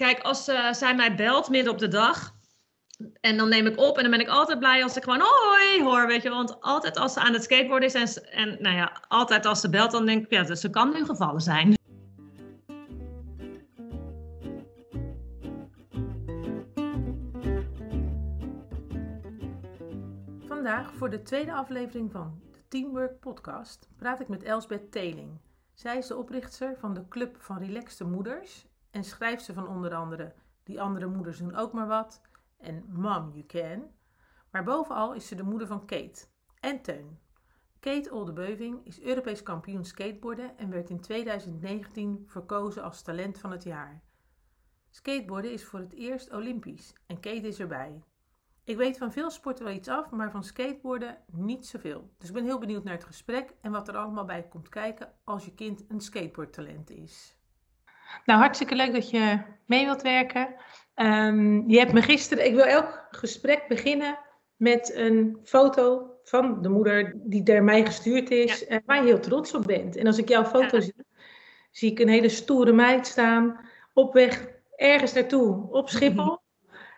kijk, als uh, zij mij belt midden op de dag. En dan neem ik op en dan ben ik altijd blij als ik gewoon hoi hoor, weet je. Want altijd als ze aan het skateboarden is en, en nou ja, altijd als ze belt, dan denk ik, ja, ze kan nu gevallen zijn. Vandaag voor de tweede aflevering van de Teamwork Podcast praat ik met Elsbeth Teling. Zij is de oprichter van de Club van Relaxte Moeders en schrijft ze van onder andere Die andere moeders doen ook maar wat en Mom You Can. Maar bovenal is ze de moeder van Kate en Teun. Kate Oldebeuving is Europees kampioen skateboarden en werd in 2019 verkozen als talent van het jaar. Skateboarden is voor het eerst Olympisch en Kate is erbij. Ik weet van veel sporten wel iets af, maar van skateboarden niet zoveel. Dus ik ben heel benieuwd naar het gesprek en wat er allemaal bij komt kijken als je kind een skateboardtalent is. Nou, hartstikke leuk dat je mee wilt werken. Um, je hebt me gisteren, ik wil elk gesprek beginnen met een foto van de moeder die naar mij gestuurd is en waar je heel trots op bent. En als ik jouw foto zie, zie ik een hele stoere meid staan op weg ergens naartoe op Schiphol.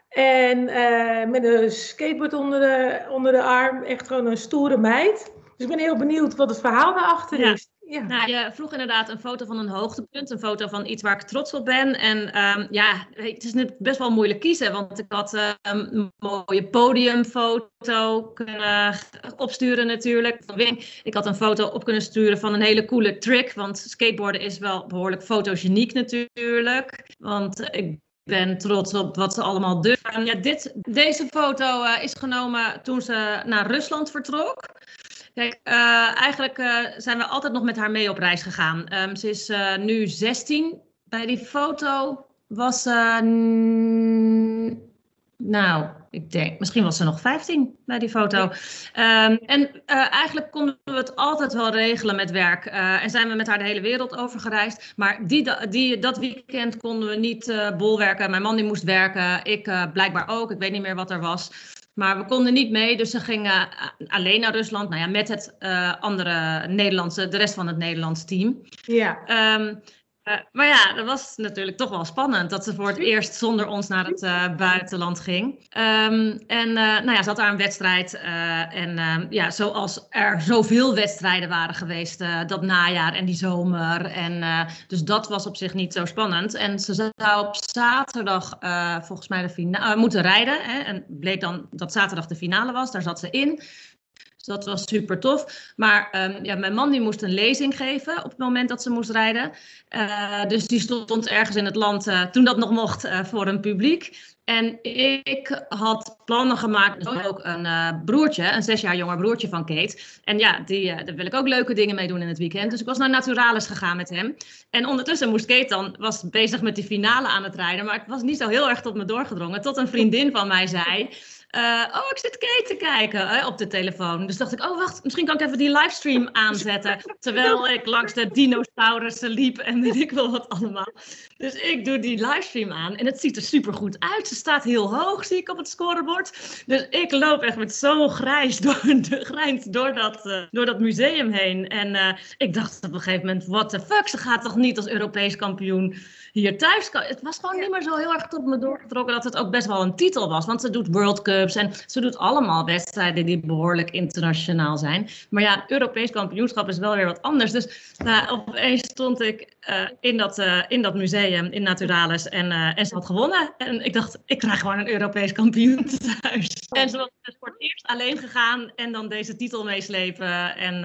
En uh, met een skateboard onder de, onder de arm, echt gewoon een stoere meid. Dus ik ben heel benieuwd wat het verhaal daarachter is. Ja. Nou, je vroeg inderdaad een foto van een hoogtepunt, een foto van iets waar ik trots op ben. En um, ja, het is best wel moeilijk kiezen, want ik had uh, een mooie podiumfoto kunnen opsturen natuurlijk. Ik had een foto op kunnen sturen van een hele coole trick, want skateboarden is wel behoorlijk fotogeniek natuurlijk. Want ik ben trots op wat ze allemaal durven. Ja, dit, deze foto uh, is genomen toen ze naar Rusland vertrok. Kijk, uh, eigenlijk uh, zijn we altijd nog met haar mee op reis gegaan. Um, ze is nu 16. Bij die foto was ze. nou, ik denk, misschien was ze nog 15 bij die foto. Um, en eigenlijk konden we het altijd wel regelen met werk. En zijn we met haar de hele wereld over gereisd. Maar die, die, dat weekend konden we niet bolwerken. Mijn man die moest werken, ik blijkbaar ook. Ik weet niet meer wat er was. Maar we konden niet mee, dus ze gingen alleen naar Rusland. Nou ja, met het andere Nederlandse, de rest van het Nederlands team. Ja. Um, uh, maar ja, dat was natuurlijk toch wel spannend dat ze voor het eerst zonder ons naar het uh, buitenland ging. Um, en uh, nou ja, ze had daar een wedstrijd. en ehm, ja, zoals er zoveel wedstrijden waren geweest dat najaar en die zomer. En dus dat was op zich niet zo spannend. En ze zou op zaterdag volgens mij de finale moeten rijden. Hè, en bleek dan dat zaterdag de finale was. Daar zat ze in. Dus dat was super tof. Maar um, ja, mijn man die moest een lezing geven op het moment dat ze moest rijden. Uh, dus die stond ergens in het land, uh, toen dat nog mocht, uh, voor een publiek. En ik had plannen gemaakt, dus ook een broertje, een zes jaar jonger broertje van Kate. En ja, die, daar wil ik ook leuke dingen mee doen in het weekend. Dus ik was naar Naturalis gegaan met hem. En ondertussen moest Kate dan, was bezig met die finale aan het rijden. Maar het was niet zo heel erg tot me doorgedrongen. Tot een vriendin van mij zei... Uh, oh, ik zit Kate te kijken hè, op de telefoon. Dus dacht ik, oh wacht, misschien kan ik even die livestream aanzetten. Terwijl ik langs de dinosaurussen liep en weet ik wel wat allemaal. Dus ik doe die livestream aan en het ziet er super goed uit. Ze staat heel hoog, zie ik op het scorebord. Dus ik loop echt met zo'n grijs door, de, grijns door, dat, uh, door dat museum heen. En uh, ik dacht op een gegeven moment, what the fuck, ze gaat toch niet als Europees kampioen hier thuis. Het was gewoon niet meer zo heel erg tot me doorgetrokken dat het ook best wel een titel was. Want ze doet World Cups en ze doet allemaal wedstrijden die behoorlijk internationaal zijn. Maar ja, Europees kampioenschap is wel weer wat anders. Dus nou, opeens stond ik uh, in, dat, uh, in dat museum in Naturalis en, uh, en ze had gewonnen. En ik dacht, ik krijg gewoon een Europees kampioen thuis. En ze was dus voor het eerst alleen gegaan en dan deze titel meeslepen. En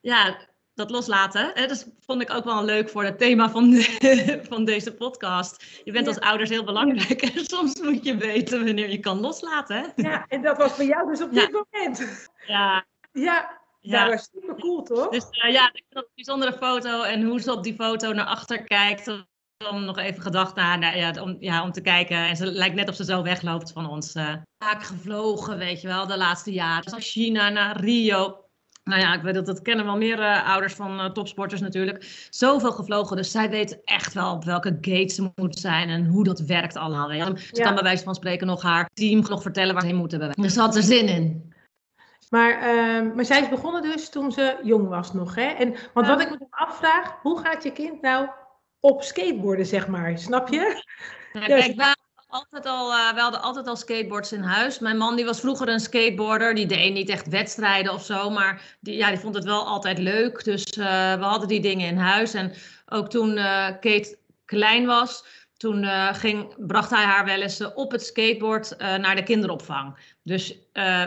ja, dat loslaten. Dat dus vond ik ook wel leuk voor het thema van, van deze podcast. Je bent als ouders heel belangrijk en soms moet je weten wanneer je kan loslaten. Ja, en dat was bij jou dus op dit moment. Ja. Ja, ja. dat was super cool, toch? Dus uh, ja, ik een bijzondere foto en hoe ze op die foto naar achter kijkt. Om nog even gedacht naar, nou, ja, om, ja, om te kijken. En ze lijkt net of ze zo wegloopt van ons. Uh, vaak gevlogen, weet je wel, de laatste jaren. Dus naar China, naar Rio nou ja, ik weet dat dat kennen wel meer uh, ouders van uh, topsporters natuurlijk. Zoveel gevlogen, dus zij weet echt wel op welke gate ze moet zijn en hoe dat werkt allemaal. Weet je. Ze kan bij wijze van spreken nog haar team nog vertellen waar ze heen moeten. Dus ze had er zin in. Maar, uh, maar zij is begonnen dus toen ze jong was nog, hè? En, want wat ik me afvraag, hoe gaat je kind nou op skateboarden, zeg maar. Snap je? Ja, kijk, wij, altijd al, uh, we hadden altijd al skateboards in huis. Mijn man die was vroeger een skateboarder. Die deed niet echt wedstrijden of zo. Maar die, ja, die vond het wel altijd leuk. Dus uh, we hadden die dingen in huis. En ook toen uh, Kate klein was, toen uh, ging, bracht hij haar wel eens uh, op het skateboard uh, naar de kinderopvang. Dus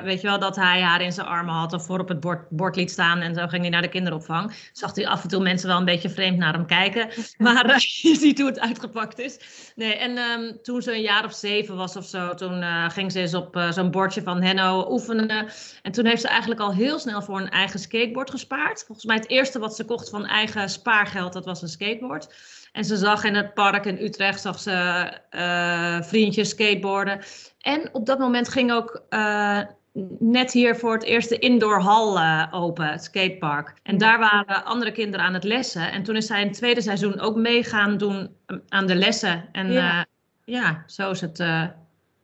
weet je wel, dat hij haar in zijn armen had of voor op het bord, bord liet staan en zo ging hij naar de kinderopvang. Zag hij af en toe mensen wel een beetje vreemd naar hem kijken. Maar je ziet hoe het uitgepakt is. Nee, en um, toen ze een jaar of zeven was of zo, toen ging ze eens op zo'n bordje van Henno oefenen. En toen heeft ze eigenlijk al heel snel voor een eigen skateboard gespaard. Volgens mij het eerste wat ze kocht van eigen spaargeld, dat was een skateboard. En ze zag in het park in Utrecht zag ze uh, vriendjes skateboarden. En op dat moment ging ook uh, net hier voor het eerst de indoor hal uh, open, het skatepark. En daar waren andere kinderen aan het lessen. En toen is zij in het tweede seizoen ook mee gaan doen aan de lessen. En ja, ja zo is het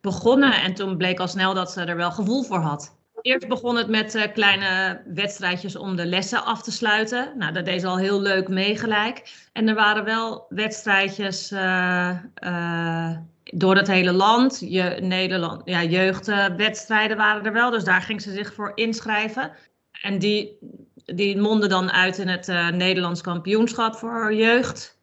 begonnen. En toen bleek al snel dat ze er wel gevoel voor had. Eerst begon het met uh, kleine wedstrijdjes om de lessen af te sluiten. Nou, dat deed ze al heel leuk mee gelijk. En er waren wel wedstrijdjes uh, uh, door het hele land. Je, Nederland ja, jeugdwedstrijden waren er wel, dus daar ging ze zich voor inschrijven. En die, die monden dan uit in het Nederlands kampioenschap voor jeugd.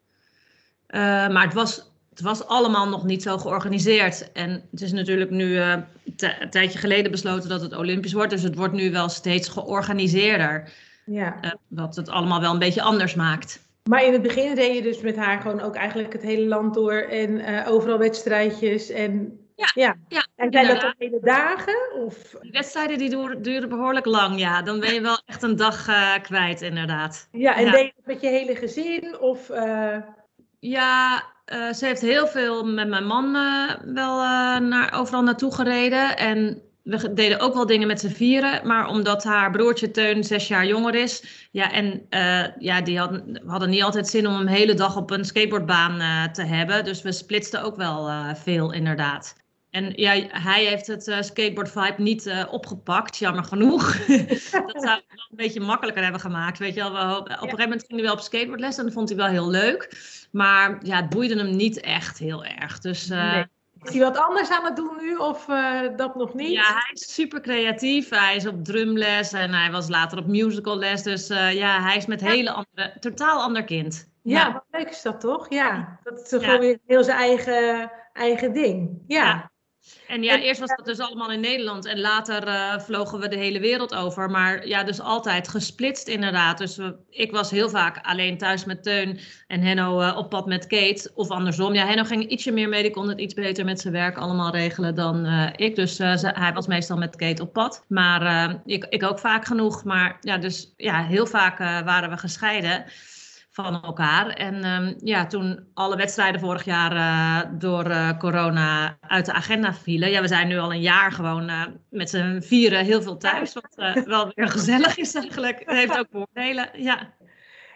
maar het was het was allemaal nog niet zo georganiseerd. En het is natuurlijk nu uh, een tijdje geleden besloten dat het Olympisch wordt. Dus het wordt nu wel steeds georganiseerder. Ja. Uh, wat het allemaal wel een beetje anders maakt. Maar in het begin reed je dus met haar gewoon ook eigenlijk het hele land door. En uh, overal wedstrijdjes. En, ja, ja. ja en zijn dat dan hele dagen? Of? Die wedstrijden die duren, duren, behoorlijk lang, ja. Dan ben je wel echt een dag kwijt, inderdaad. Ja, en ja. deed je het met je hele gezin? Of, Ja, uh, ze heeft heel veel met mijn man uh, wel uh, naar, overal naartoe gereden. En we deden ook wel dingen met z'n vieren. Maar omdat haar broertje Teun zes jaar jonger is. Ja, en ja, die hadden, hadden niet altijd zin om hem hele dag op een skateboardbaan te hebben. Dus we splitsten ook wel veel, inderdaad. En ja, hij heeft het uh, skateboard vibe niet uh, opgepakt, jammer genoeg. dat zou het wel een beetje makkelijker hebben gemaakt. Weet je wel, we, op een gegeven moment ging hij wel op skateboardles en dat vond hij wel heel leuk. Maar ja, het boeide hem niet echt heel erg. Dus, uh, nee. Is hij wat anders aan het doen nu of dat nog niet? Ja, hij is super creatief. Hij is op drumles en hij was later op musicalles. Dus ja, hij is met ja. hele andere, totaal ander kind. Ja, ja, wat leuk is dat toch? Ja, dat is gewoon weer heel zijn eigen, eigen ding. ja. En ja, eerst was dat dus allemaal in Nederland en later uh, vlogen we de hele wereld over. Maar ja, dus altijd gesplitst inderdaad. Dus we, ik was heel vaak alleen thuis met Teun en Henno uh, op pad met Kate. Of andersom. Ja, Henno ging ietsje meer mee. Die kon het iets beter met zijn werk allemaal regelen dan uh, ik. Dus hij was meestal met Kate op pad. Maar ik, ik ook vaak genoeg. Maar ja, dus ja, heel vaak waren we gescheiden van elkaar. En um, ja, toen alle wedstrijden vorig jaar uh, door uh, corona uit de agenda vielen. Ja, we zijn nu al een jaar gewoon uh, met z'n vieren heel veel thuis. Wat wel weer gezellig is eigenlijk. Het heeft ook voordelen, ja.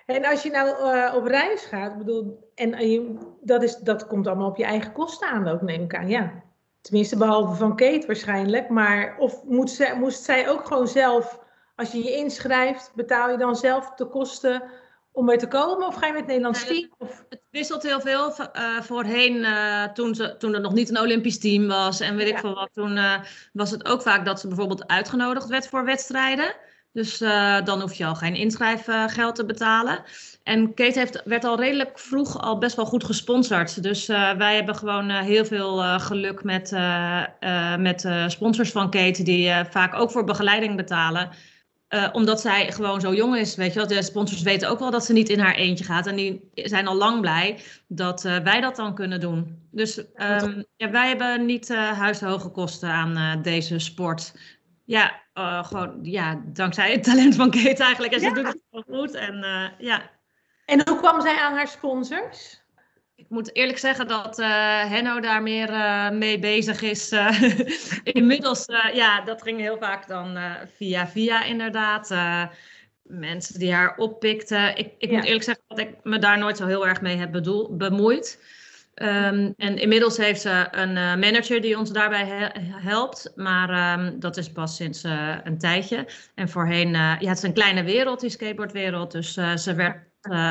En als je nou op reis gaat, bedoel, en je, dat, is, dat komt allemaal op je eigen kosten aan ook, neem ik aan, ja. Tenminste, behalve van Kate waarschijnlijk. Maar of moet zij, moest zij ook gewoon zelf, als je je inschrijft, betaal je dan zelf de kosten om er te komen? Of ga je met het Nederlands team? Of? Het wisselt heel veel. Uh, voorheen, uh, toen, ze, toen er nog niet een Olympisch team was en weet ja. ik veel wat, toen uh, was het ook vaak dat ze bijvoorbeeld uitgenodigd werd voor wedstrijden. Dus dan hoef je al geen inschrijfgeld te betalen. En Kate heeft, werd al redelijk vroeg al best wel goed gesponsord. Dus wij hebben gewoon heel veel geluk met, met sponsors van Kate, die vaak ook voor begeleiding betalen. Uh, omdat zij gewoon zo jong is, weet je wel. De sponsors weten ook wel dat ze niet in haar eentje gaat. En die zijn al lang blij dat uh, wij dat dan kunnen doen. Dus um, ja, wij hebben niet uh, huishoge kosten aan deze sport. Ja, gewoon ja, dankzij het talent van Kate eigenlijk. En ze doet het heel goed. En, ja. en hoe kwam zij aan haar sponsors? Ik moet eerlijk zeggen dat uh, Henno daar meer uh, mee bezig is. Uh, inmiddels, ja, dat ging heel vaak dan via via inderdaad. mensen die haar oppikten. Ik, ik ja. moet eerlijk zeggen dat ik me daar nooit zo heel erg mee heb bedoel, bemoeid. Um, en inmiddels heeft ze een manager die ons daarbij he helpt. Maar um, dat is pas sinds een tijdje. En voorheen, ja, het is een kleine wereld, die skateboardwereld. Dus ze werd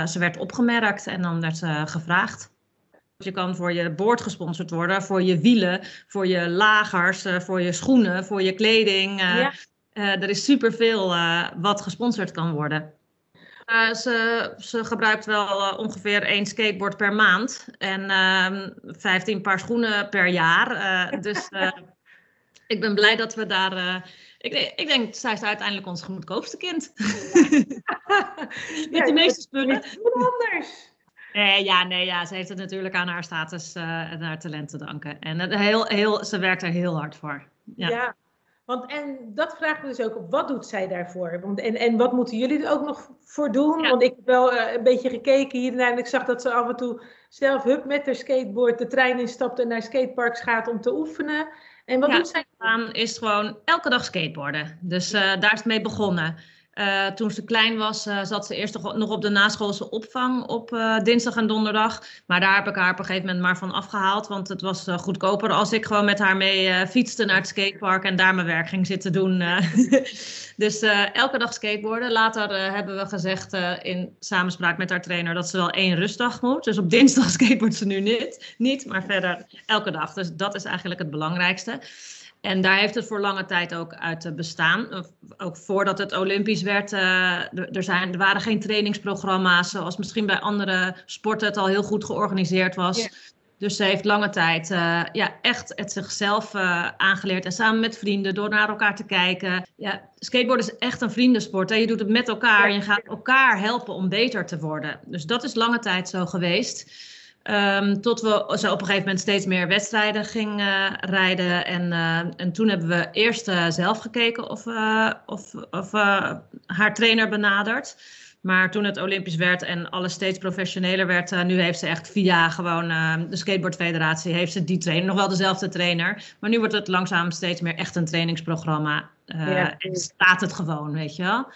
ze werd opgemerkt en dan werd ze gevraagd. Je kan voor je boord gesponsord worden, voor je wielen, voor je lagers, voor je schoenen, voor je kleding. Ja. er is superveel wat gesponsord kan worden. Uh, ze, ze, gebruikt wel uh, ongeveer één skateboard per maand en uh, ehm, 15 paar schoenen per jaar. Uh, dus ik ben blij dat we daar. ik, ik denk, zij is uiteindelijk ons goedkoopste kind. Met ja, de meeste spullen. anders. Nee, ja, nee, ja, ze heeft het natuurlijk aan haar status en haar talent te danken. En heel, heel, ze werkt er heel hard voor. ja. ja. Want, en dat vraagt me dus ook, wat doet zij daarvoor? Want, en, en wat moeten jullie er ook nog voor doen? Want ik heb wel uh, een beetje gekeken hiernaar en ik zag dat ze af en toe zelf hup met haar skateboard de trein instapt en naar skateparks gaat om te oefenen. En wat doet zij? Aan is gewoon elke dag skateboarden. Dus uh, daar is het mee begonnen. Uh, toen ze klein was, uh, zat ze eerst nog op de naschoolse opvang op uh, dinsdag en donderdag. Maar daar heb ik haar op een gegeven moment maar van afgehaald. Want het was goedkoper als ik gewoon met haar mee fietste naar het skatepark en daar mijn werk ging zitten doen. dus elke dag skateboarden. Later hebben we gezegd in samenspraak met haar trainer dat ze wel één rustdag moet. Dus op dinsdag skateboardt ze nu niet, niet, maar verder elke dag. Dus dat is eigenlijk het belangrijkste. En daar heeft het voor lange tijd ook uit bestaan. Ook voordat het Olympisch werd, uh, er, zijn, er waren geen trainingsprogramma's, zoals misschien bij andere sporten het al heel goed georganiseerd was. Dus ze heeft lange tijd uh, ja, echt het zichzelf uh, aangeleerd. En samen met vrienden, door naar elkaar te kijken. Ja, skateboard is echt een vriendensport. Hè? Je doet het met elkaar en je gaat elkaar helpen om beter te worden. Dus dat is lange tijd zo geweest. Um, tot we zo op een gegeven moment steeds meer wedstrijden gingen uh, rijden. En, uh, en toen hebben we eerst uh, zelf gekeken of, of, of haar trainer benaderd. Maar toen het Olympisch werd en alles steeds professioneler werd, nu heeft ze echt via gewoon de Skateboardfederatie, heeft ze die trainer, nog wel dezelfde trainer. Maar nu wordt het langzaam steeds meer echt een trainingsprogramma. Ja. En staat het gewoon, weet je wel.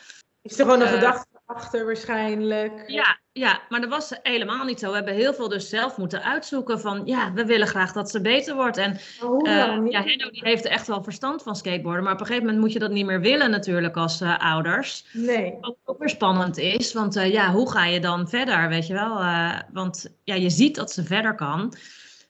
Is er gewoon een gedachte achter waarschijnlijk? Ja, ja, maar dat was helemaal niet zo. We hebben heel veel dus zelf moeten uitzoeken van, ja, we willen graag dat ze beter wordt. En oh, uh, ja, Henno die heeft echt wel verstand van skateboarden, maar op een gegeven moment moet je dat niet meer willen natuurlijk als uh, ouders. Nee. Wat ook weer spannend is, want uh, ja, hoe ga je dan verder, weet je wel? want ja, je ziet dat ze verder kan,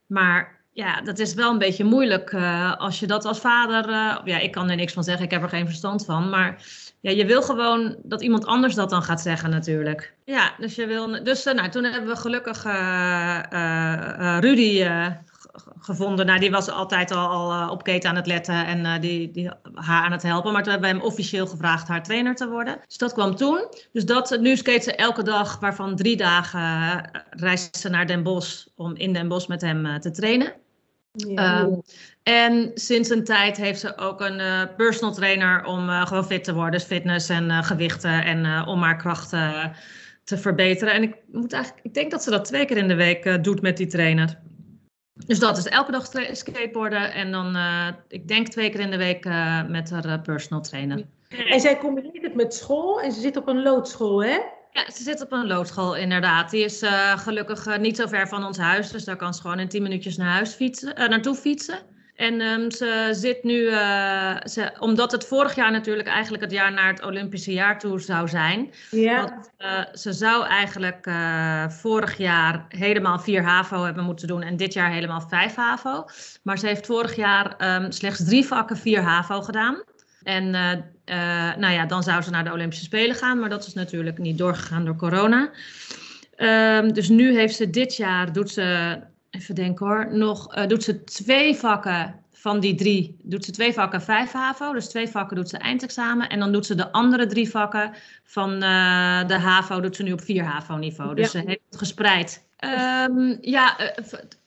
maar ja, dat is wel een beetje moeilijk als je dat als vader, ja, ik kan er niks van zeggen, ik heb er geen verstand van, maar ja, je wil gewoon dat iemand anders dat dan gaat zeggen natuurlijk. Ja, dus je wil. Dus uh, nou, toen hebben we gelukkig uh, uh, Rudy gevonden. Nou, die was altijd al, al op Kate aan het letten en die, die haar aan het helpen. Maar toen hebben we hem officieel gevraagd haar trainer te worden. Dus dat kwam toen. Dus dat, nu skate ze elke dag, waarvan drie dagen reist ze naar Den Bosch om in Den Bosch met hem te trainen. Ja. Um, en sinds een tijd heeft ze ook een uh, personal trainer om uh, gewoon fit te worden. Dus fitness en uh, gewichten en om haar krachten te verbeteren. En ik, moet eigenlijk, ik denk dat ze dat twee keer in de week doet met die trainer. Dus dat is elke dag skateboarden en dan, ik denk twee keer in de week met haar personal trainer. En zij combineert het met school en ze zit op een loodschool, hè? Ja, ze zit op een loodschool inderdaad. Die is gelukkig niet zo ver van ons huis. Dus daar kan ze gewoon in 10 minuutjes naar huis fietsen, naartoe fietsen. En um, ze zit nu, ze, omdat het vorig jaar natuurlijk eigenlijk het jaar naar het Olympische jaar toe zou zijn. Ja. Want, ze zou eigenlijk vorig jaar helemaal 4 HAVO hebben moeten doen en dit jaar helemaal 5 HAVO. Maar ze heeft vorig jaar um, slechts drie vakken 4 HAVO gedaan. En nou ja, dan zou ze naar de Olympische Spelen gaan, maar dat is natuurlijk niet doorgegaan door corona. Um, dus nu heeft ze dit jaar, doet ze, even denken hoor, nog, uh, doet ze twee vakken van die drie, doet ze twee vakken vijf HAVO. Dus twee vakken doet ze eindexamen. En dan doet ze de andere drie vakken van de HAVO, doet ze nu op vier HAVO niveau. Dus ja. ze heeft het gespreid. Um, ja,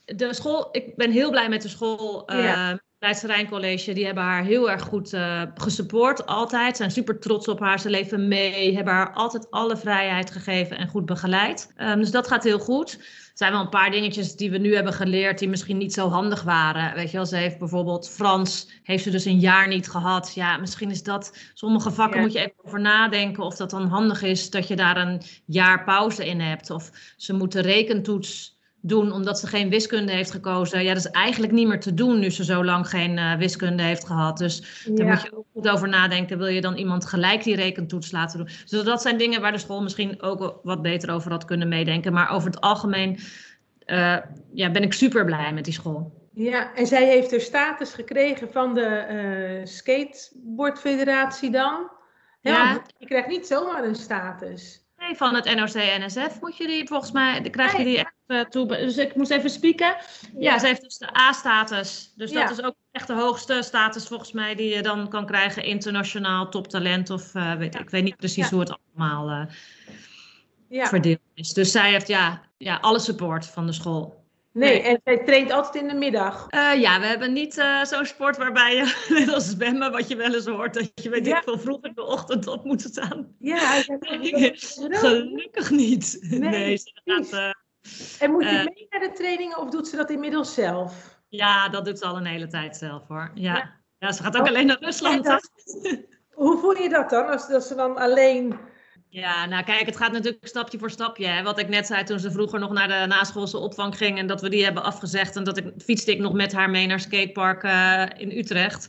de school, ik ben heel blij met de school. Ja. Leidse die hebben haar heel erg goed uh, gesupport, altijd. Zijn super trots op haar, ze leven mee, hebben haar altijd alle vrijheid gegeven en goed begeleid. Um, dus dat gaat heel goed. Er zijn wel een paar dingetjes die we nu hebben geleerd die misschien niet zo handig waren. Weet je wel, ze heeft bijvoorbeeld Frans, heeft ze dus een jaar niet gehad. Ja, misschien is dat, sommige vakken moet je even over nadenken of dat dan handig is dat je daar een jaar pauze in hebt. Of ze moeten rekentoets doen omdat ze geen wiskunde heeft gekozen. Ja, dat is eigenlijk niet meer te doen nu ze zo lang geen uh, wiskunde heeft gehad. Dus daar moet je ook goed over nadenken. Wil je dan iemand gelijk die rekentoets laten doen? Dus dat zijn dingen waar de school misschien ook wat beter over had kunnen meedenken. Maar over het algemeen uh, ja, ben ik super blij met die school. Ja, en zij heeft er status gekregen van de uh, skateboardfederatie dan? Ja, je krijgt niet zomaar een status. Nee, van het NOC-NSF moet je die volgens mij, krijg je die echt uh, toe. Dus ik moest even spieken. Ja, ja ze heeft dus de A-status. Dus dat is ook echt de hoogste status volgens mij die je dan kan krijgen. Internationaal toptalent of uh, weet, ik weet niet precies hoe het allemaal uh, verdeeld is. Dus zij heeft ja, ja, alle support van de school. Nee, en zij traint altijd in de middag. Uh, ja, we hebben niet uh, zo'n sport waarbij je, net als zwemmen, wat je wel eens hoort, dat je weet ja. ik veel vroeg in de ochtend op moet staan. Ja, gelukkig niet. Nee, nee ze gaat, uh, En moet je mee naar de trainingen of doet ze dat inmiddels zelf? Ja, dat doet ze al een hele tijd zelf hoor. Ja, ja. ja ze gaat ook oh, alleen naar Rusland. Hoe voel je dat dan, als, als ze dan alleen ja, nou kijk, het gaat natuurlijk stapje voor stapje. Hè. Wat ik net zei toen ze vroeger nog naar de naschoolse opvang ging en dat we die hebben afgezegd en dat ik fietste ik nog met haar mee naar skatepark uh, in Utrecht.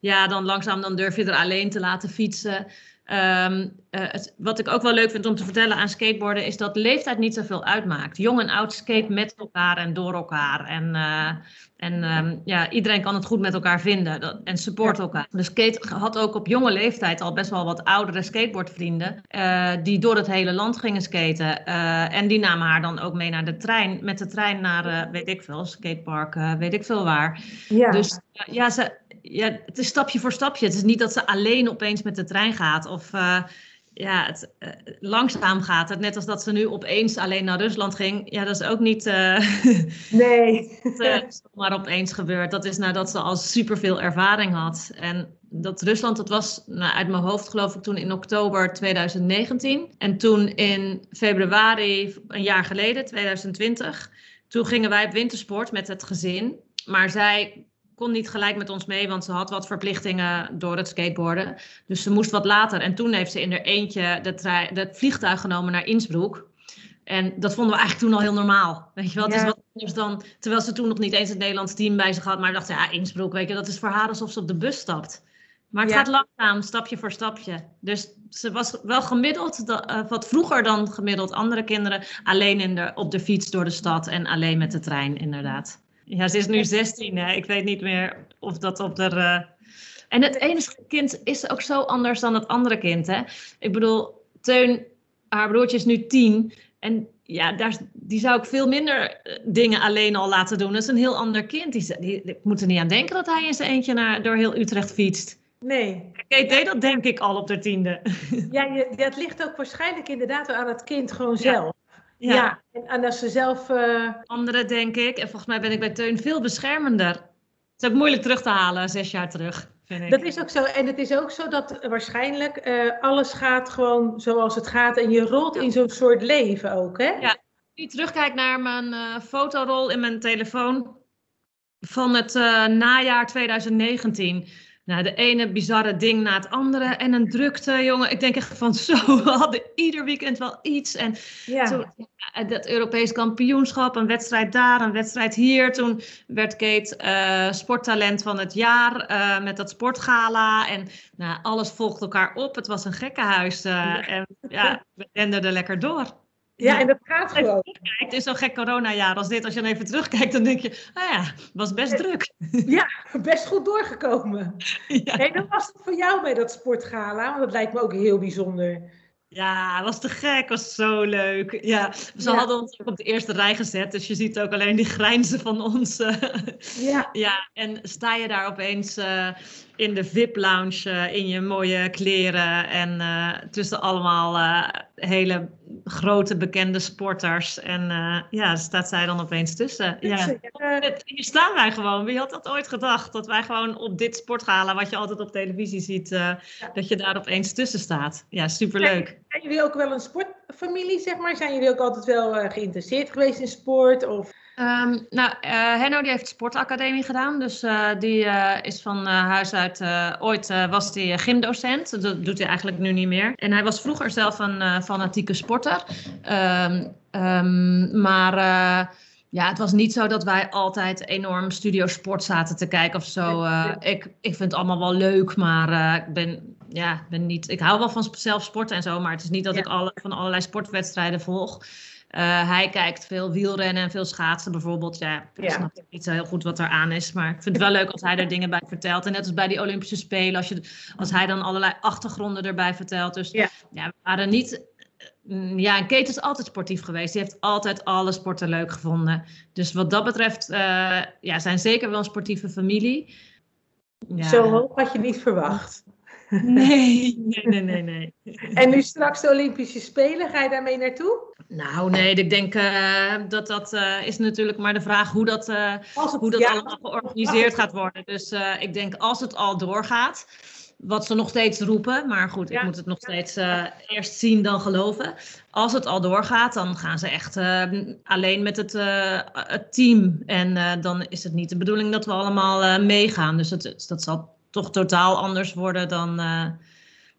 Ja, dan langzaam dan durf je er alleen te laten fietsen. Um, uh, het, wat ik ook wel leuk vind om te vertellen aan skateboarden is dat leeftijd niet zoveel uitmaakt. Jong en oud skate met elkaar en door elkaar. En, uh, en um, ja, iedereen kan het goed met elkaar vinden dat, en support elkaar. Dus Kate had ook op jonge leeftijd al best wel wat oudere skateboardvrienden uh, die door het hele land gingen skaten. en die namen haar dan ook mee naar de trein, met de trein naar, weet ik veel, skatepark, weet ik veel waar. Ja. Dus ja, ze, ja, het is stapje voor stapje. Het is niet dat ze alleen opeens met de trein gaat. Of uh, ja, het, uh, langzaam gaat. Het, net als dat ze nu opeens alleen naar Rusland ging. Ja, dat is ook niet uh, nee. maar opeens gebeurd. Dat is nadat ze al superveel ervaring had. En dat Rusland, dat was nou, uit mijn hoofd geloof ik toen in oktober 2019. En toen in februari, een jaar geleden, 2020... Toen gingen wij op wintersport met het gezin. Maar zij kon niet gelijk met ons mee, want ze had wat verplichtingen door het skateboarden. Dus ze moest wat later. En toen heeft ze in haar eentje het vliegtuig genomen naar Innsbruck. En dat vonden we eigenlijk toen al heel normaal. Weet je wel, het is wat anders dan... Terwijl ze toen nog niet eens het Nederlands team bij zich had. Maar dacht, ja, Innsbruck, weet je, dat is voor haar alsof ze op de bus stapt. Maar het gaat langzaam, stapje voor stapje. Dus ze was wel gemiddeld, uh, wat vroeger dan gemiddeld andere kinderen, alleen in de, op de fiets door de stad en alleen met de trein, inderdaad. Ja, ze is nu 16. Hè? Ik weet niet meer of dat op de. Uh... En het ene kind is ook zo anders dan het andere kind. Hè? Ik bedoel, Teun, haar broertje is nu 10. En ja, daar, die zou ik veel minder eh, dingen alleen al laten doen. Dat is een heel ander kind. Die, die, die moet er niet aan denken dat hij in zijn eentje naar, door heel Utrecht fietst. Nee. Kate deed dat denk ik al op de tiende. Ja, je, dat ligt ook waarschijnlijk inderdaad aan het kind gewoon zelf. Ja, en, en, als ze zelf... Uh... Anderen, denk ik. En volgens mij ben ik bij Teun veel beschermender. Het is ook moeilijk terug te halen, zes jaar terug. Vind ik. Dat is ook zo. En het is ook zo dat waarschijnlijk uh, alles gaat gewoon zoals het gaat. En je rolt in zo'n soort leven ook, hè? Ja. Als ik terugkijk naar mijn uh, fotorol in mijn telefoon van het najaar 2019 nou, de ene bizarre ding na het andere. En een drukte, jongen. Ik denk echt van zo, we hadden ieder weekend wel iets. En ja. Toen, dat Europees kampioenschap, een wedstrijd daar, een wedstrijd hier. Toen werd Kate uh, sporttalent van het jaar uh, met dat sportgala. En nou, alles volgde elkaar op. Het was een gekkenhuis. Uh, ja. En ja, we renden er lekker door. Ja, en dat gaat gewoon. Het is zo'n gek coronajaar als dit. Als je dan even terugkijkt, dan denk je, ah ja, was best druk. Ja, best goed doorgekomen. Ja. Hey, dat was het voor jou bij dat sportgala? Want dat lijkt me ook heel bijzonder. Ja, was te gek, was zo leuk. Ja, ze hadden ons ook op de eerste rij gezet, dus je ziet ook alleen die grijnzen van ons. ja. ja, en sta je daar opeens uh, in de VIP-lounge uh, in je mooie kleren en uh, tussen allemaal hele grote bekende sporters. En ja, staat zij dan opeens tussen. Ja. Hier staan wij gewoon. Wie had dat ooit gedacht? Dat wij gewoon op dit sportgala, wat je altijd op televisie ziet, dat je daar opeens tussen staat. Ja, superleuk. Zijn jullie ook wel een sportfamilie, zeg maar? Zijn jullie ook altijd wel geïnteresseerd geweest in sport? Of... Um, nou, uh, Henno die heeft sportacademie gedaan. Dus uh, die is van huis uit, ooit was hij gymdocent. Dat doet hij eigenlijk nu niet meer. En hij was vroeger zelf een fanatieke sporter. Um, um, maar Ja, het was niet zo dat wij altijd enorm studio sport zaten te kijken of zo. Uh, ik, ik vind het allemaal wel leuk, maar uh, ik ben, ja, ben niet. Ik hou wel van zelf sporten en zo, maar het is niet dat ja. ik alle, van allerlei sportwedstrijden volg. Uh, hij kijkt veel wielrennen en veel schaatsen bijvoorbeeld. Ja, ik snap niet zo heel goed wat er aan is. Maar ik vind het wel leuk als hij er dingen bij vertelt. En net als bij die Olympische Spelen, als, je, als hij dan allerlei achtergronden erbij vertelt. Dus ja, ja we waren niet Mm, ja, en Kate is altijd sportief geweest. Die heeft altijd alle sporten leuk gevonden. Dus wat dat betreft uh, ja, zijn zeker wel een sportieve familie. Ja. Zo hoog had je niet verwacht. Nee, nee, nee, nee, nee. En nu straks de Olympische Spelen, ga je daarmee naartoe? Nou, nee, ik denk uh, dat dat uh, is natuurlijk maar de vraag hoe dat, uh, hoe dat allemaal georganiseerd gaat worden. Dus ik denk als het al doorgaat, wat ze nog steeds roepen. Maar goed, ik moet het nog steeds eerst zien dan geloven. Als het al doorgaat, dan gaan ze echt uh, alleen met het, het team. En dan is het niet de bedoeling dat we allemaal meegaan. Dus het, dat zal toch totaal anders worden dan,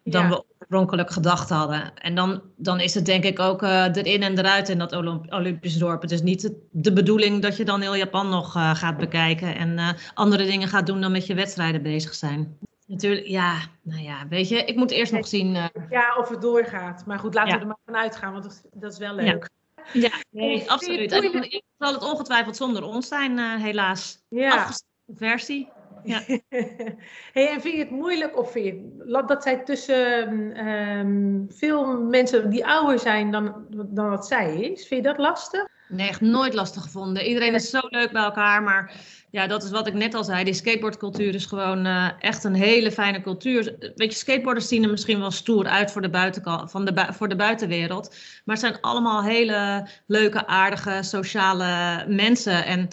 dan ja. we oorspronkelijk gedacht hadden. En dan, dan is het denk ik ook erin en eruit in dat Olymp Olympisch dorp. Het is niet de bedoeling dat je dan heel Japan nog gaat bekijken. En andere dingen gaat doen dan met je wedstrijden bezig zijn. Natuurlijk, ja, nou ja, weet je, ik moet eerst nog zien. Uh... Ja, of het doorgaat. Maar goed, laten ja. we er maar van uitgaan, want dat, dat is wel leuk. Ja, ja nee, absoluut. En zal het ongetwijfeld zonder ons zijn, uh, helaas. Ja. versie. Ja. hey, en vind je het moeilijk, of vind je dat zij tussen um, veel mensen die ouder zijn dan, dan wat zij is, vind je dat lastig? Nee, echt nooit lastig gevonden. Iedereen is zo leuk bij elkaar, maar ja, dat is wat ik net al zei. Die skateboardcultuur is gewoon uh, echt een hele fijne cultuur. Weet je, skateboarders zien er misschien wel stoer uit voor de, buitenkant, van de, voor de buitenwereld. Maar het zijn allemaal hele leuke, aardige, sociale mensen. En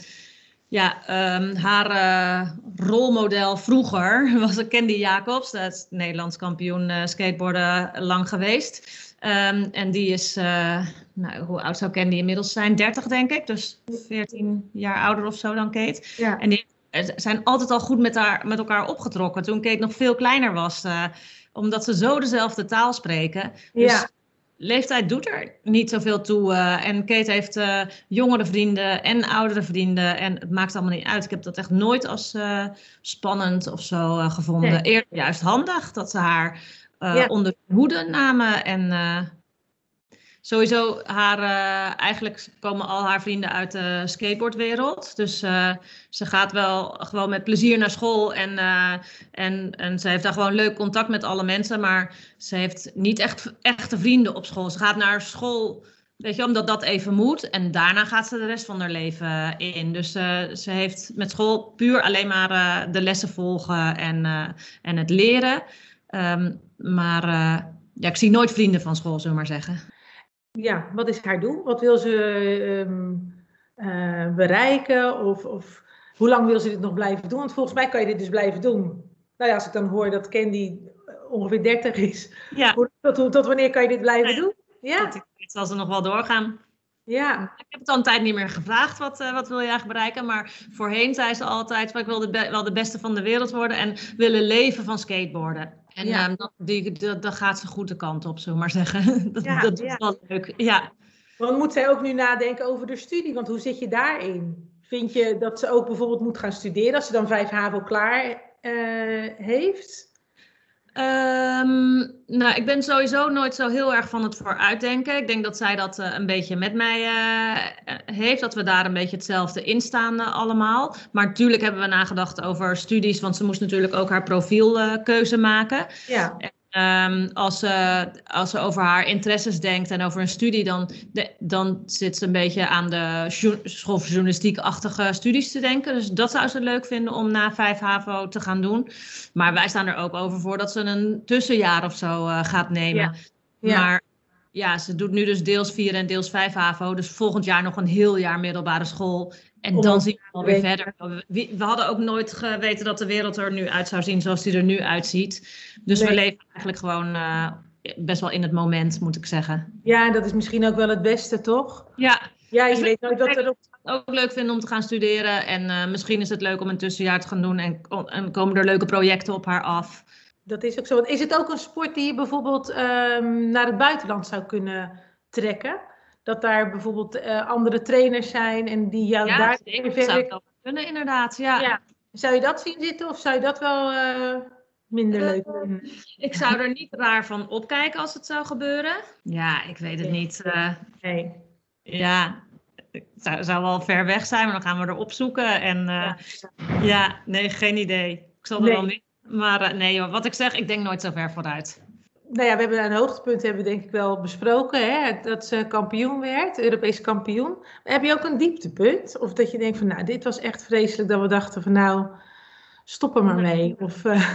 ja, um, haar uh, rolmodel vroeger was Candy Jacobs. Dat is Nederlands kampioen uh, skateboarden lang geweest. Um, en die is, uh, nou, hoe oud zou Candy inmiddels zijn? 30 denk ik, dus 14 jaar ouder of zo dan Kate. Ja. En die zijn altijd al goed met, haar, met elkaar opgetrokken toen Kate nog veel kleiner was. Omdat ze zo dezelfde taal spreken. Dus ja. Leeftijd doet er niet zoveel toe. Uh, en Kate heeft jongere vrienden en oudere vrienden. En het maakt allemaal niet uit. Ik heb dat echt nooit als spannend of zo gevonden. Nee. Eerder juist handig dat ze haar ja. onder hoede namen. En sowieso haar, uh, eigenlijk komen al haar vrienden uit de skateboardwereld. Dus ze gaat wel gewoon met plezier naar school. En, en, en ze heeft daar gewoon leuk contact met alle mensen. Maar ze heeft niet echt echte vrienden op school. Ze gaat naar school. Weet je, omdat dat even moet. En daarna gaat ze de rest van haar leven in. Dus ze heeft met school puur alleen maar de lessen volgen en, en het leren. Um, maar ja, ik zie nooit vrienden van school, zullen we maar zeggen. Ja, wat is haar doel? Wat wil ze um, uh, bereiken? Of, of hoe lang wil ze dit nog blijven doen? Want volgens mij kan je dit dus blijven doen. Nou ja, als ik dan hoor dat Candy ongeveer 30 is. Ja. Tot, tot wanneer kan je dit blijven doen? Ja. Tot zal ze nog wel doorgaan. Ja. Ik heb het al een tijd niet meer gevraagd, wat, uh, wat wil je eigenlijk bereiken? Maar voorheen zei ze altijd, ik wil de wel de beste van de wereld worden en willen leven van skateboarden. En ja. um, dat, die, dat, dat, gaat ze goed de kant op, zullen we maar zeggen. dat, ja, dat is ja. wel leuk, ja. Want moet zij ook nu nadenken over de studie? Want hoe zit je daarin? Vind je dat ze ook bijvoorbeeld moet gaan studeren als ze dan 5 HAVO klaar uh, heeft? Um, nou, ik ben sowieso nooit zo heel erg van het vooruitdenken. Ik denk dat zij dat uh, een beetje met mij uh, heeft, dat we daar een beetje hetzelfde in staan uh, allemaal. Maar natuurlijk hebben we nagedacht over studies, want ze moest natuurlijk ook haar profielkeuze maken. Ja. Um, als, ze, als ze over haar interesses denkt en over een studie, dan, de, dan zit ze een beetje aan de school voor journalistiek-achtige studies te denken. Dus dat zou ze leuk vinden om na 5 HAVO te gaan doen. Maar wij staan er ook over voor dat ze een tussenjaar of zo uh, gaat nemen. Ja. Ja. Maar ja, ze doet nu dus deels 4 en deels 5 HAVO. Dus volgend jaar nog een heel jaar middelbare school. En dan zien we alweer verder. We, we, hadden ook nooit geweten dat de wereld er nu uit zou zien zoals die er nu uitziet. Dus nee. we leven eigenlijk gewoon uh, best wel in het moment, moet ik zeggen. Ja, dat is misschien ook wel het beste, toch? Ja. Ja, je weet nooit wat er op... ook leuk vinden om te gaan studeren. En uh, misschien is het leuk om een tussenjaar te gaan doen. En, en komen er leuke projecten op haar af. Dat is ook zo. Is het ook een sport die je bijvoorbeeld um, naar het buitenland zou kunnen trekken? Dat daar bijvoorbeeld uh, andere trainers zijn en die jou ja, daar zeker. zou ik wel kunnen inderdaad, ja. ja. Zou je dat zien zitten of zou je dat wel uh, minder uh, leuk vinden? Ik zou er niet raar van opkijken als het zou gebeuren. Ja, ik weet het nee. niet. nee. Ja, het zou, zou, wel ver weg zijn, maar dan gaan we er opzoeken. En ja. ja. nee, geen idee. Ik zal er nee. wel niet. Maar nee, joh, wat ik zeg, ik denk nooit zo ver vooruit nou ja, we hebben een hoogtepunt hebben we denk ik wel besproken. Hè? Dat ze kampioen werd, Europees kampioen. Maar heb je ook een dieptepunt? Of dat je denkt van, nou, dit was echt vreselijk dat we dachten van, nou, stop er maar mee. Of, uh...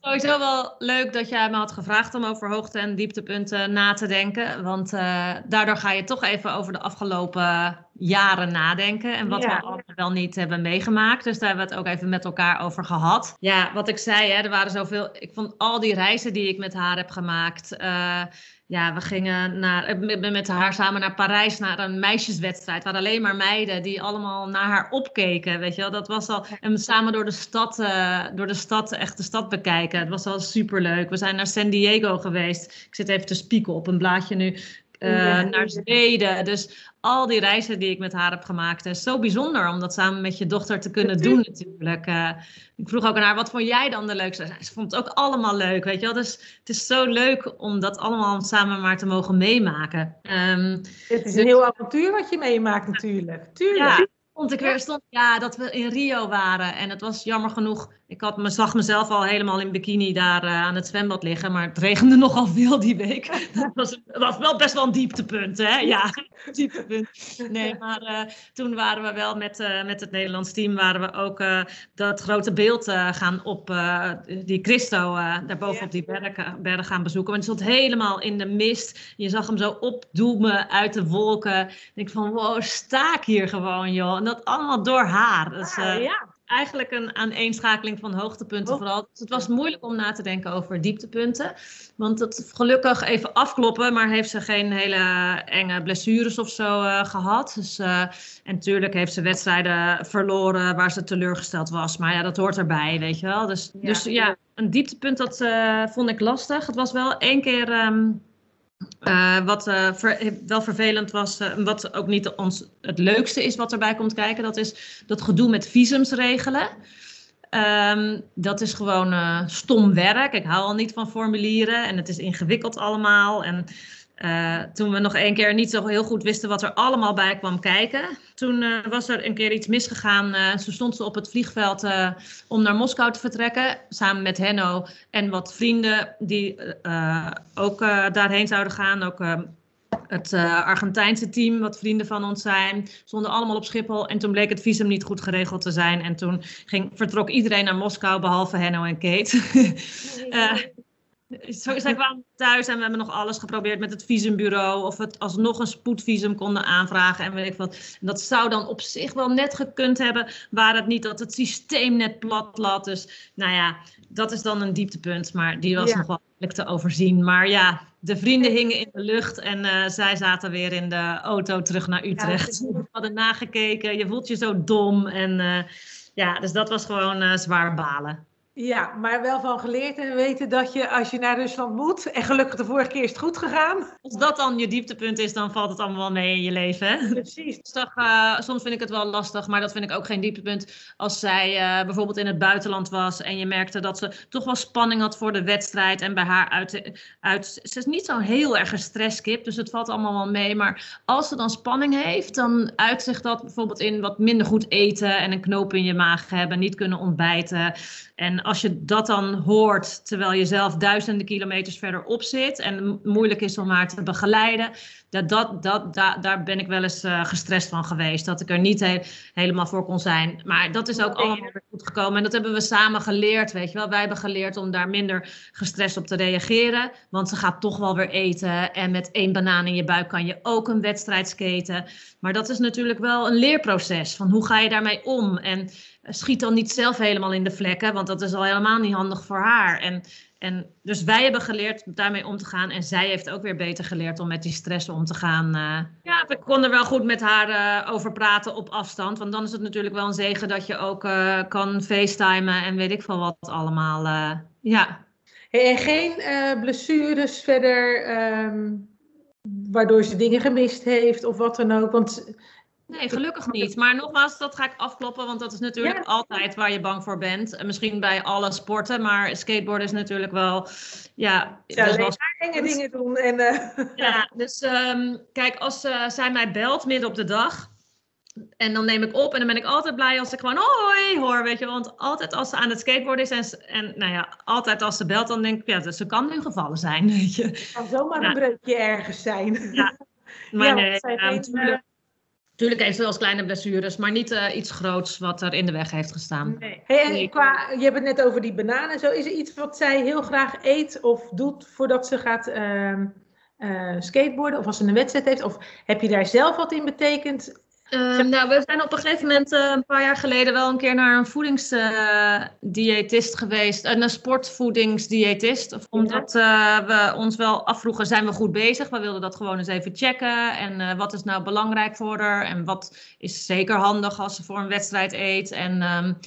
Sowieso wel leuk dat jij me had gevraagd om over hoogte- en dieptepunten na te denken. Want uh, daardoor ga je toch even over de afgelopen jaren nadenken. En wat ja. we allemaal wel niet hebben meegemaakt. Dus daar hebben we het ook even met elkaar over gehad. Ja, wat ik zei, hè, er waren zoveel. Ik vond al die reizen die ik met haar heb gemaakt. Uh, ja, we gingen naar, met, met haar samen naar Parijs naar een meisjeswedstrijd. Waar alleen maar meiden die allemaal naar haar opkeken. Weet je wel, dat was al. En samen door de stad, uh, door de stad, echt de stad bekijken. Het was al super leuk. We zijn naar San Diego geweest. Ik zit even te spieken op een blaadje nu. Uh, ja, naar Zweden. Dus al die reizen die ik met haar heb gemaakt. is zo bijzonder om dat samen met je dochter te kunnen doen natuurlijk. Uh, ik vroeg ook aan haar, wat vond jij dan de leukste? Ze vond het ook allemaal leuk, weet je wel. Dus het is zo leuk om dat allemaal samen maar te mogen meemaken. Um, het is een heel avontuur wat je meemaakt natuurlijk. Tuurlijk. Ja, vond ik weer stond, ja, dat we in Rio waren. En het was jammer genoeg ik had me, zag mezelf al helemaal in bikini daar uh, aan het zwembad liggen, maar het regende nogal veel die week. dat, was, was wel best wel een dieptepunt, hè? Ja, dieptepunt. Nee, maar uh, toen waren we wel met, uh, met het Nederlands team, waren we ook dat grote beeld gaan op, die Christo, daarboven op die berg, berg gaan bezoeken. Want het stond helemaal in de mist. Je zag hem zo opdoemen uit de wolken. Ik denk van, wow, sta ik hier gewoon, joh. En dat allemaal door haar. Dus, ah, ja eigenlijk een aaneenschakeling van hoogtepunten oh. vooral. Dus het was moeilijk om na te denken over dieptepunten. Want het gelukkig even afkloppen, maar heeft ze geen hele enge blessures of zo uh, gehad. Dus, uh, en natuurlijk heeft ze wedstrijden verloren waar ze teleurgesteld was. Maar ja, dat hoort erbij, weet je wel. Dus ja, dus, ja een dieptepunt, dat uh, vond ik lastig. Het was wel één keer... Um, uh, wat uh, ver, wel vervelend was, uh, wat ook niet ons het leukste is wat erbij komt kijken, dat is dat gedoe met visums regelen. Um, dat is gewoon stom werk. Ik hou al niet van formulieren en het is ingewikkeld allemaal. En uh, toen we nog één keer niet zo heel goed wisten wat er allemaal bij kwam kijken. Toen uh, was er een keer iets misgegaan. Uh, toen stond ze op het vliegveld om naar Moskou te vertrekken. Samen met Henno en wat vrienden die ook daarheen zouden gaan. Ook het Argentijnse team, wat vrienden van ons zijn, stonden allemaal op Schiphol. En toen bleek het visum niet goed geregeld te zijn. En toen ging, vertrok iedereen naar Moskou, behalve Henno en Kate. Zo, zij kwamen thuis en we hebben nog alles geprobeerd met het visumbureau. Of we alsnog een spoedvisum konden aanvragen en weet ik wat. En dat zou dan op zich wel net gekund hebben, waar het niet dat het systeem net plat lat. Dus nou ja, dat is dan een dieptepunt, maar die was nog wel te overzien. Maar ja, de vrienden hingen in de lucht en uh, zij zaten weer in de auto terug naar Utrecht. Ja, we hadden nagekeken, je voelt je zo dom. En uh, ja, dus dat was gewoon uh, zwaar balen. Ja, maar wel van geleerd en weten dat je als je naar Rusland moet, en gelukkig de vorige keer is het goed gegaan. Als dat dan je dieptepunt is, dan valt het allemaal wel mee in je leven. Hè? Precies. Dus toch, uh, soms vind ik het wel lastig, maar dat vind ik ook geen dieptepunt. Als zij uh, bijvoorbeeld in het buitenland was en je merkte dat ze toch wel spanning had voor de wedstrijd. En bij haar uit, uit ze is niet zo heel erg gestresskip, dus het valt allemaal wel mee. Maar als ze dan spanning heeft, dan uitzicht dat bijvoorbeeld in wat minder goed eten en een knoop in je maag hebben, niet kunnen ontbijten. En als je dat dan hoort terwijl je zelf duizenden kilometers verderop zit en moeilijk is om haar te begeleiden, dat, dat, dat, daar ben ik wel eens uh, gestrest van geweest. Dat ik er niet helemaal voor kon zijn. Maar dat is ook allemaal weer goed gekomen. En dat hebben we samen geleerd, weet je wel. Wij hebben geleerd om daar minder gestrest op te reageren. Want ze gaat toch wel weer eten. En met één banaan in je buik kan je ook een wedstrijd skaten. Maar dat is natuurlijk wel een leerproces. Van hoe ga je daarmee om? En schiet dan niet zelf helemaal in de vlekken, want dat is al helemaal niet handig voor haar. En, en dus wij hebben geleerd daarmee om te gaan en zij heeft ook weer beter geleerd om met die stress om te gaan. Uh, ja, we konden wel goed met haar uh, over praten op afstand, want dan is het natuurlijk wel een zegen dat je ook kan facetimen en weet ik veel wat allemaal. ja. En geen blessures verder. Um waardoor ze dingen gemist heeft of wat dan ook. Want Nee, gelukkig niet. Maar nogmaals, dat ga ik afkloppen, want dat is natuurlijk altijd waar je bang voor bent. Misschien bij alle sporten, maar skateboarden is natuurlijk wel, ja... Ja, dus wel... enge dingen doen. En, uh... Ja, dus um, kijk, als uh, zij mij belt midden op de dag, en dan neem ik op en dan ben ik altijd blij als ik gewoon hoi hoor, weet je. Want altijd als ze aan het skateboarden is en, en nou ja, altijd als ze belt, dan denk ik, ja, ze kan nu gevallen zijn, weet je. Het kan zomaar een breukje ergens zijn. Ja, maar ja, nee, ja, natuurlijk Tuurlijk wel eens kleine blessures, maar niet uh, iets groots wat er in de weg heeft gestaan. Nee. Hey, en qua, je hebt het net over die bananen en zo. Is er iets wat zij heel graag eet of doet voordat ze gaat uh, uh, skateboarden? Of als ze een wedstrijd heeft? Of heb je daar zelf wat in betekend? Ehm, nou, we zijn op een gegeven moment uh, een paar jaar geleden wel een keer naar een voedingsdiëtist uh, geweest. Een sportvoedingsdiëtist. Omdat we ons wel afvroegen, zijn we goed bezig? We wilden dat gewoon eens even checken. En wat is nou belangrijk voor haar? En wat is zeker handig als ze voor een wedstrijd eet? En um,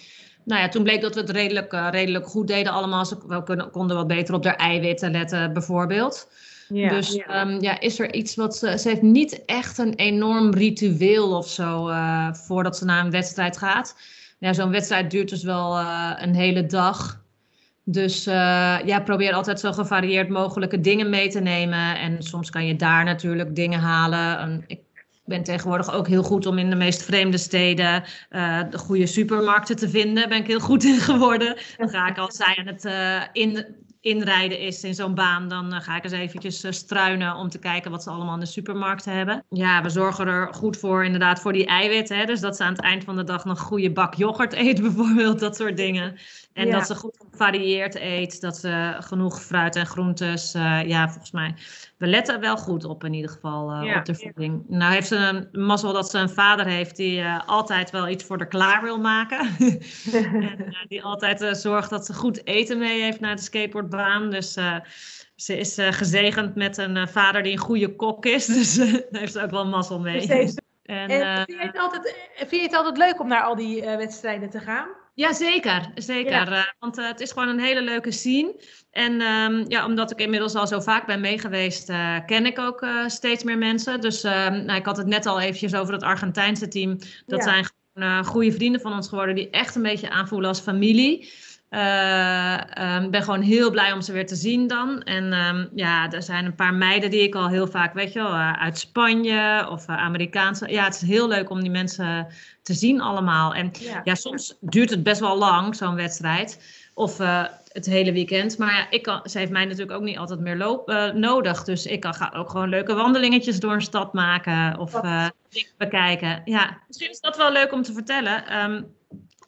nou ja, toen bleek dat we het redelijk, redelijk goed deden allemaal. Ze we konden wat beter op haar eiwitten letten bijvoorbeeld. Ja, dus ja. Um, ja. is er iets wat ze. Ze heeft niet echt een enorm ritueel of zo uh, voordat ze naar een wedstrijd gaat. Ja, zo'n wedstrijd duurt dus wel uh, een hele dag. Dus uh, ja, probeer altijd zo gevarieerd mogelijke dingen mee te nemen. En soms kan je daar natuurlijk dingen halen. En ik ben tegenwoordig ook heel goed om in de meest vreemde steden de goede supermarkten te vinden. Ben ik heel goed in geworden. Dan ga ik als zij aan het in, inrijden is in zo'n baan, dan uh, ga ik eens eventjes uh, struinen om te kijken wat ze allemaal in de supermarkten hebben. Ja, we zorgen er goed voor inderdaad voor die eiwitten. Hè? Dus dat ze aan het eind van de dag nog goede bak yoghurt eet bijvoorbeeld, dat soort dingen. En dat ze goed gevarieerd eet, dat ze genoeg fruit en groentes, uh, ja, volgens mij. We letten wel goed op in ieder geval ja. op de voeding. Nou heeft ze een mazzel dat ze een vader heeft die altijd wel iets voor haar klaar wil maken. en die altijd zorgt dat ze goed eten mee heeft naar de skateboard dus ze is gezegend met een vader die een goede kok is. Dus daar heeft ze ook wel mazzel mee. En, en vind, je het altijd, vind je het altijd leuk om naar al die wedstrijden te gaan? Ja, zeker. zeker. Ja. want het is gewoon een hele leuke scene. En um, ja, omdat ik inmiddels al zo vaak ben meegeweest, ken ik ook steeds meer mensen. Dus ehm, nou, ik had het net al eventjes over het Argentijnse team. Dat ja. zijn gewoon goede vrienden van ons geworden die echt een beetje aanvoelen als familie. Ik uh, um, ben gewoon heel blij om ze weer te zien dan. En um, ja, er zijn een paar meiden die ik al heel vaak, weet je wel, uh, uit Spanje of uh, Amerikaanse. Ja, het is heel leuk om die mensen te zien allemaal. En ja, ja soms duurt het best wel lang, zo'n wedstrijd. Of het hele weekend. Maar ja, ik kan, ze heeft mij natuurlijk ook niet altijd meer loop, nodig. Dus ik kan, ga ook gewoon leuke wandelingetjes door een stad maken of bekijken. Ja, misschien is dat wel leuk om te vertellen. Um,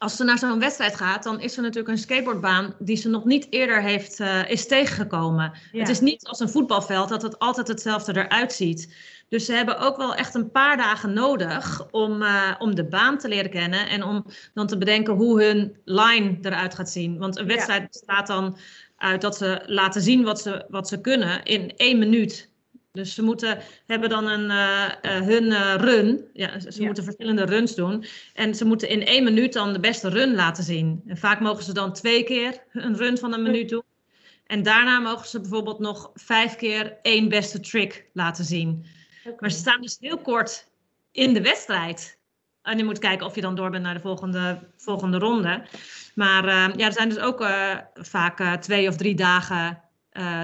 als ze naar zo'n wedstrijd gaat, dan is er natuurlijk een skateboardbaan die ze nog niet eerder heeft, uh, is tegengekomen. Ja. Het is niet als een voetbalveld dat het altijd hetzelfde eruit ziet. Dus ze hebben ook wel echt een paar dagen nodig om, uh, om de baan te leren kennen en om dan te bedenken hoe hun line eruit gaat zien. Want een wedstrijd ja. bestaat dan uit dat ze laten zien wat ze, wat ze kunnen in één minuut. Dus ze moeten hebben dan een, uh, uh, hun uh, run. Ja, ze ja. moeten verschillende runs doen. En ze moeten in één minuut dan de beste run laten zien. En vaak mogen ze dan twee keer een run van een minuut doen. En daarna mogen ze bijvoorbeeld nog vijf keer één beste trick laten zien. Okay. Maar ze staan dus heel kort in de wedstrijd. En je moet kijken of je dan door bent naar de volgende, volgende ronde. Maar ja, er zijn dus ook vaak twee of drie dagen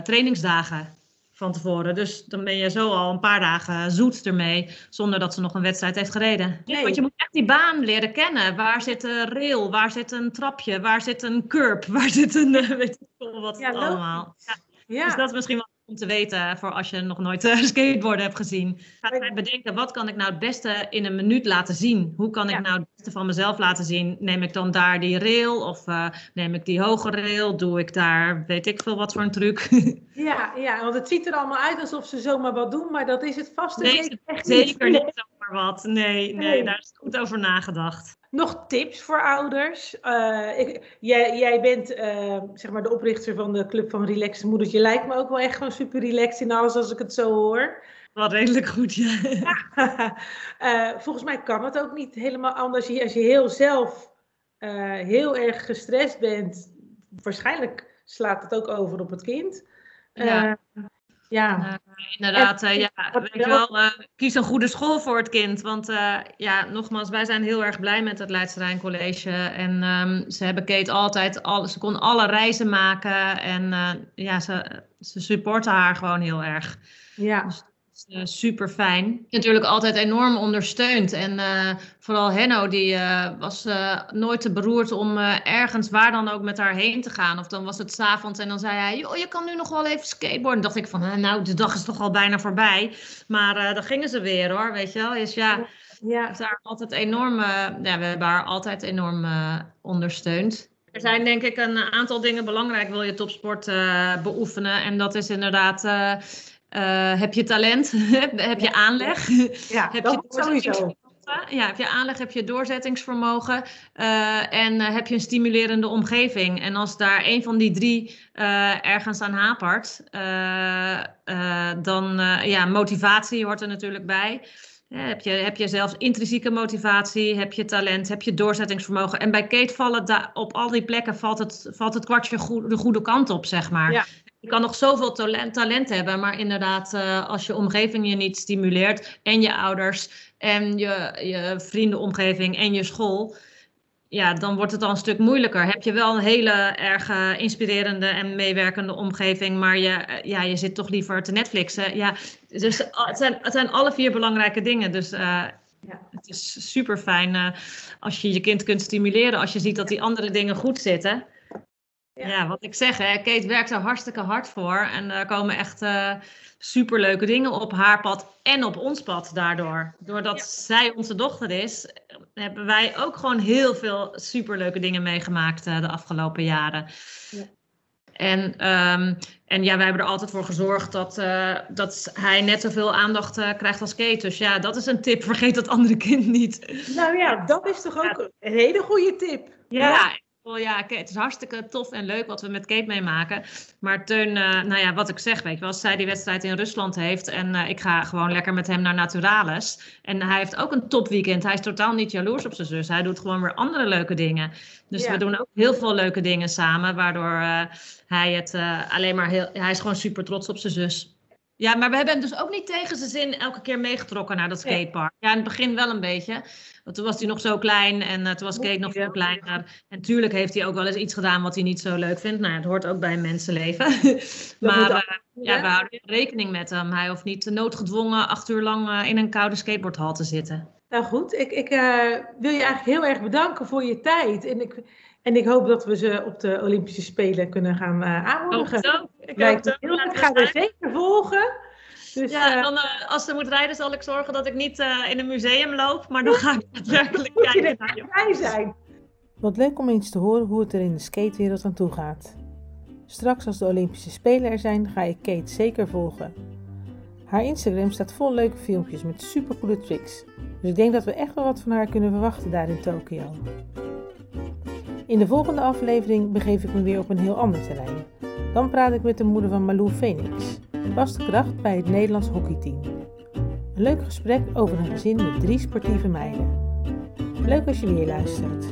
trainingsdagen van tevoren. Dus dan ben je zo al een paar dagen zoet ermee, zonder dat ze nog een wedstrijd heeft gereden. Nee. Want je moet echt die baan leren kennen. Waar zit een rail? Waar zit een trapje? Waar zit een curb? Waar zit een, weet ik veel wat ja, allemaal. Ja. ja. Dus dat is misschien wel om te weten voor als je nog nooit uh, skateboarden hebt gezien. Ga mij bedenken, wat kan ik nou het beste in een minuut laten zien? Hoe kan ik ja. nou het beste van mezelf laten zien? Neem ik dan daar die rail of uh, neem ik die hoge rail? Doe ik daar, weet ik veel wat voor een truc? ja, ja, want het ziet er allemaal uit alsof ze zomaar wat doen, maar dat is het vast nee, zeker, niet zomaar wat. Nee, nee, nee, daar is goed over nagedacht. Nog tips voor ouders? Uh, ik, jij, jij, bent uh, zeg maar de oprichter van de Club van Relaxed Moeders. Je lijkt me ook wel echt gewoon super relaxed in alles als ik het zo hoor. Wel redelijk goed, ja. uh, volgens mij kan het ook niet helemaal anders. Als je heel zelf heel erg gestrest bent, waarschijnlijk slaat het ook over op het kind. Ja. Ja. inderdaad, ja, weet je wel, kies een goede school voor het kind. Want ja, nogmaals, wij zijn heel erg blij met het Leidse Rijn College. En um, ze hebben Kate altijd, al, ze kon alle reizen maken. En ja, ze, ze supporten haar gewoon heel erg. Ja. Dus uh, super fijn. Natuurlijk altijd enorm ondersteund. En uh, vooral Henno, die uh, was nooit te beroerd om ergens waar dan ook met haar heen te gaan. Of dan was het s'avonds en dan zei hij: Joh, je kan nu nog wel even skateboarden. dacht ik van: Nou, de dag is toch al bijna voorbij. Maar dan gingen ze weer hoor, weet je wel. Dus ja, ja. daar altijd enorm, ja, we hebben haar altijd enorm ondersteund. Er zijn denk ik een aantal dingen belangrijk wil je topsport beoefenen. En dat is inderdaad uh, heb je talent? heb je aanleg? Ja, heb dat je sowieso. Ja, heb je aanleg, heb je doorzettingsvermogen uh, en uh, heb je een stimulerende omgeving. En als daar een van die drie ergens aan hapert, dan ja, motivatie hoort er natuurlijk bij. heb, je, heb je zelfs intrinsieke motivatie, heb je talent, heb je doorzettingsvermogen. En bij Kate vallen op al die plekken valt het, valt het kwartje de goede kant op, zeg maar. Ja. Je kan nog zoveel talent, talent hebben, maar inderdaad, uh, als je omgeving je niet stimuleert en je ouders en je, je vriendenomgeving en je school, ja, dan wordt het al een stuk moeilijker. Heb je wel een hele erg inspirerende en meewerkende omgeving, maar je, eh, ja, je zit toch liever te Netflixen. Ja, dus het zijn, het zijn alle vier belangrijke dingen. Dus ja. het is super fijn als je je kind kunt stimuleren, als je ziet dat die andere dingen goed zitten. Ja. wat ik zeg, hè, Kate werkt er hartstikke hard voor. En er komen echt uh, superleuke dingen op haar pad en op ons pad daardoor. Doordat zij onze dochter is, hebben wij ook gewoon heel veel superleuke dingen meegemaakt uh, de afgelopen jaren. Ja. En, um, en ja, wij hebben er altijd voor gezorgd dat, uh, dat hij net zoveel aandacht krijgt als Kate. Dus ja, dat is een tip. Vergeet dat andere kind niet. Nou ja, dat is toch ook een hele goede tip. ja ja, het is hartstikke tof en leuk wat we met Kate meemaken. Maar Teun, uh, nou ja, wat ik zeg, weet je wel, als zij die wedstrijd in Rusland heeft en uh, ik ga gewoon lekker met hem naar Naturalis. En hij heeft ook een topweekend. Hij is totaal niet jaloers op zijn zus. Hij doet gewoon weer andere leuke dingen. Dus we doen ook heel veel leuke dingen samen, waardoor uh, hij het alleen maar heel, hij is gewoon super trots op zijn zus. Ja, maar we hebben hem dus ook niet tegen zijn zin elke keer meegetrokken naar dat skatepark. Ja, in het begin wel een beetje. Want toen was hij nog zo klein en uh, toen was Kate nog veel kleiner. En tuurlijk heeft hij ook wel eens iets gedaan wat hij niet zo leuk vindt. Nou, het hoort ook bij een mensenleven. maar uh, ja, we houden rekening met hem. Hij hoeft niet noodgedwongen acht uur lang uh, in een koude skateboardhal te zitten. Nou goed, ik, ik wil je eigenlijk heel erg bedanken voor je tijd. En ik, en ik hoop dat we ze op de Olympische Spelen kunnen gaan aanmoedigen. Ik, Lijkt heel Ik ga er zeker volgen. Dus, ja, uh, dan, uh, als ze moet rijden, zal ik zorgen dat ik niet uh, in een museum loop, maar dan ga ik daadwerkelijk kijken naar je. Bij zijn. Wat leuk om eens te horen hoe het er in de skatewereld aan toe gaat. Straks als de Olympische Spelen er zijn, ga ik Kate zeker volgen. Haar Instagram staat vol leuke filmpjes met supercoole tricks. Dus ik denk dat we echt wel wat van haar kunnen verwachten daar in Tokio. In de volgende aflevering begeef ik me weer op een heel ander terrein. Dan praat ik met de moeder van Malou Phoenix, vaste kracht bij het Nederlands hockeyteam. Een leuk gesprek over een gezin met drie sportieve meiden. Leuk als je weer luistert.